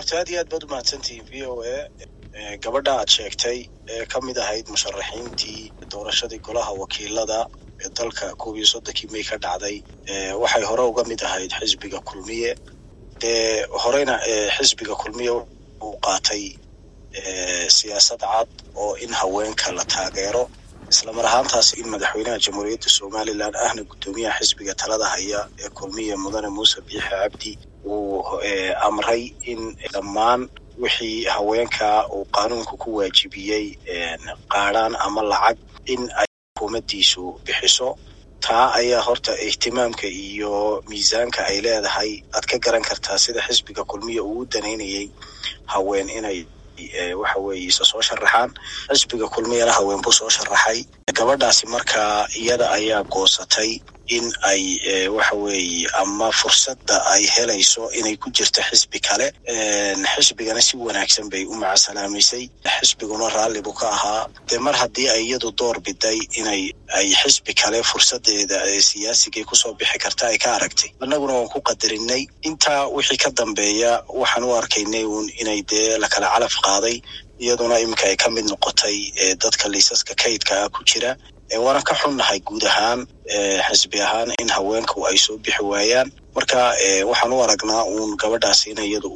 horta aad iyo aad baad umahadsantihiin v o a gabadha aad sheegtay ee ka mid ahayd musharaxiintii doorashadii golaha wakiilada ee dalka koob iyo soddonkii may ka dhacday. Waxay hore uga mid ahayd xisbiga kulmiye. Dee horeyna xisbiga kulmiye uu qaatay siyaasad cad oo in haweenka la taageero. Islamar ahaantaas in madaxweynaha jamhuuriyadda somalilan ahna guddoomiyaha xisbiga talada haya ee kulmiye mudane muuse biixi cabdi uu amray in dhammaan wixii haweenka uu qaanuunku ku waajibiyey qaadhaan ama lacag in ay xukuumaddiisu bixiso. Taa ayaa horta ihtimaamka iyo miisaanka ay leedahay. Aad ka garan kartaa sida xisbiga kulmiya uu u danaynayay haween inay waxa weeye isa soo sharaxaan xisbiga kulmiyana haween buu soo sharaxay gabadhaasi markaa iyada ayaa goosatay in ay waxa weeye ama fursadda ay helayso inay ku jirto xisbi kale xisbigana si wanaagsan bay u macasalaameysay xisbiguna raalli buu ka ahaa. Dee mar haddii ay iyadu door biday inay ay xisbi kale fursadeeda siyaasigay ku soo bixi karta ay ka aragtay. Annaguna waan ku qadarinay intaa wixii ka dambeeya waxaan u arkaynay uun inay dee lakala calaf qaaday iyaduna iminka ay ka mid noqotay dadka liisaska kaydka ah ku jira waanan ka xunnahay guud ahaan xisbi ahaan in haweenku ay soo bixi waayaan. Marka waxaan u aragnaa uun gabadhaas in iyadu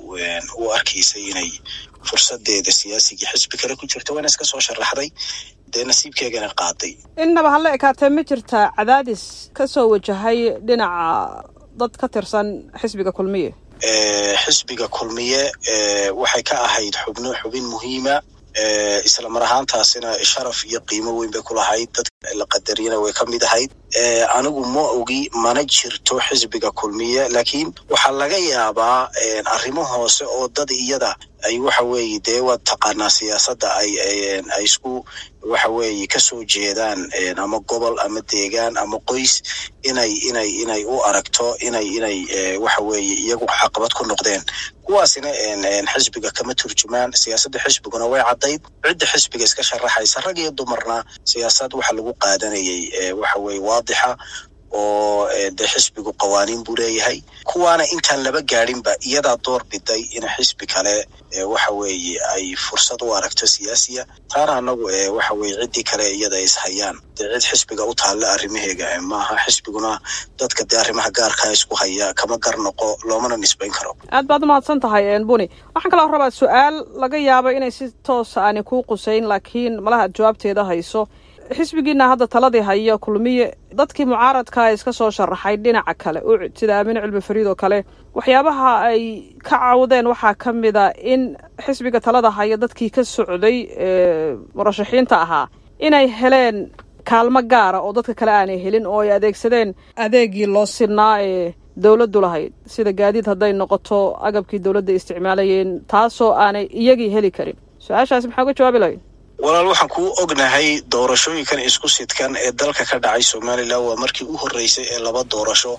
u arkaysay inay fursadeeda siyaasigii xisbi kale ku jirto. Waana iska soo sharaxday dee nasiibkeegana qaaday. Innaba hala ekaatee ma jirtaa cadaadis ka soo wajahay dhinaca dad ka tirsan xisbiga kulmiye? Xisbiga kulmiye waxay ka ahayd xubno xubin muhiima isla mar ahaantaasina sharaf iyo qiimo weyn bay ku lahayd. Dadka la qadariyana way ka mid ahayd. Anigu ma ogi mana jirto xisbiga kulmiye laakiin waxaa laga yaabaa arrimo hoose oo dad iyada ay waxa weeye dee waad taqaanaa siyaasadda ay ay isku waxa weeye ka soo jeedaan ama gobol ama deegaan ama qoys inay inay inay u aragto inay inay waxa weeye iyagu caqabad ku noqdeen. Kuwaasina xisbiga kama turjumaan siyaasadda xisbiguna way caddayd cidda xisbiga iska sharaxaysa rag iyo dumarna siyaasad waxa lagu qaadanayay waxa weeye waadixa oo dee xisbigu qawaaniin buu leeyahay. Kuwaana intaan laba gaadhinba iyadaa door biday in xisbi kale waxa weeye ay fursad u aragto siyaasiya. Taana anagu waxa weye ciddii kale iyada is hayaan. Dee cid xisbiga u taalla arrimaheega maaha xisbiguna dadka dee arrimaha gaarkaa isku haya kama gar noqo loomana nisbayn karo. Aad baad umahadsan tahay buni. Waxaan kaloo rabaa su'aal laga yaabo inay si toosa aani kuu qusayn laakiin malaha ad jawaabteeda hayso xisbigiina hadda taladii haya kulmiye dadkii mucaaradkaa iska soo sharaxay dhinaca kale sida aamine cilmi fariid oo kale. Waxyaabaha ay ka cawdeen waxaa ka mid a in xisbiga talada haya dadkii ka socday murashaxiinta ahaa inay heleen kaalmo gaara oo dadka kale aanay helin oo ay adeegsadeen adeegii loo sinaa ee dowladdu lahayd. Sida gaadiid hadday noqoto agabkii dowladda isticmaalayeen taasoo aanay iyagii heli karin. Su'aashaasi maxaa uga jawaabi lahayd walaal waxaan kuu ognahay doorashooyinkan isku sidkan ee dalka ka dhacay somalilan waa markii u horreysay ee laba doorasho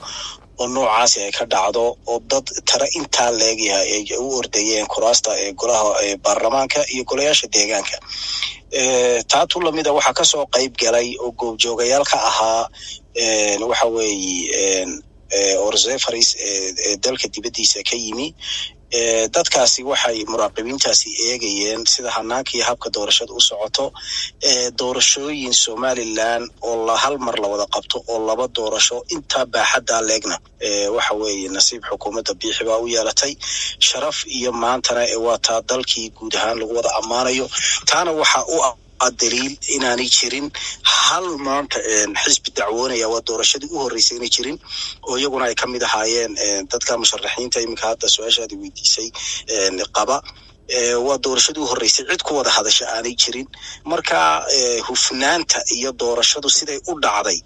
oo noocaasi ay ka dhacdo oo dad tara intaa leegyahay ay u ordayeen kuraasta ee golaha baarlamaanka iyo golayaasha deegaanka. Taatu lamida waxaa ka soo qayb galay oo goobjoogayaal ka ahaa waxa weeye orzefaris ee dalka dibaddiisa ka yimi dadkaasi waxay muraaqibiintaasi eegayeen sida hanaanka iyo habka doorashada u socoto. Doorashooyin somalilan oo hal mar la wada qabto oo laba doorasho intaa baaxaddaa leegna. Waxa weeye nasiib xukuumadda biixi baa u yeelatay. Sharaf iyo maantana waa taa dalkii guud ahaan lagu wada ammaanayo. Taana waxa u daliil inaanay jirin. Hal maanta xisbi dacwoonaya waa doorashadii u horreysay inay jirin. Oo iyaguna ay ka mid ahaayeen dadka musharaxiinta iminka hadda su'aashaadi weydiisay qaba. Waa doorashadii u horreysay cid ku wada hadasha aanay jirin. Marka hufnaanta iyo doorashadu siday u dhacday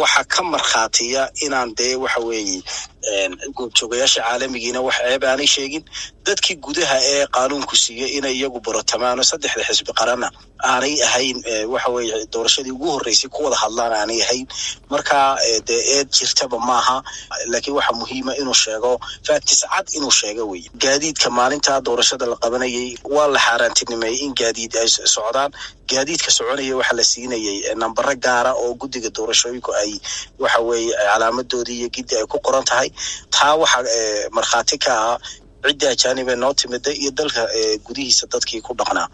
waxa ka markhaatiya inaan dee waxa weeye goobjoogayaasha caalamigiina wax ceeb aanay sheegin dadkii gudaha ee qaanuunku siiyey inay iyagu borotamaano saddexda xisbi qaranna aanay ahayn waxa weeye doorashadii ugu horreysay ku wada hadlaan aanay ahayn. Marka dee eed jirtaba maaha laakiin waxa muhiima inuu sheego factis cad inuu sheego weye gaadiidka maalintaa doorashada la qabanayay waa la xaaraantinimeeyey in gaadiid ay socdaan. Gaadiidka soconaya waxaa la siinayay nambaro gaara oo guddiga doorashooyinku ay waxa weeye calaamadoodii iyo giddi ay ku qoran tahay taa waxa markhaati ka ah ciddii ajaanibee noo timida iyo dalka gudihiisa dadkii ku dhaqnaa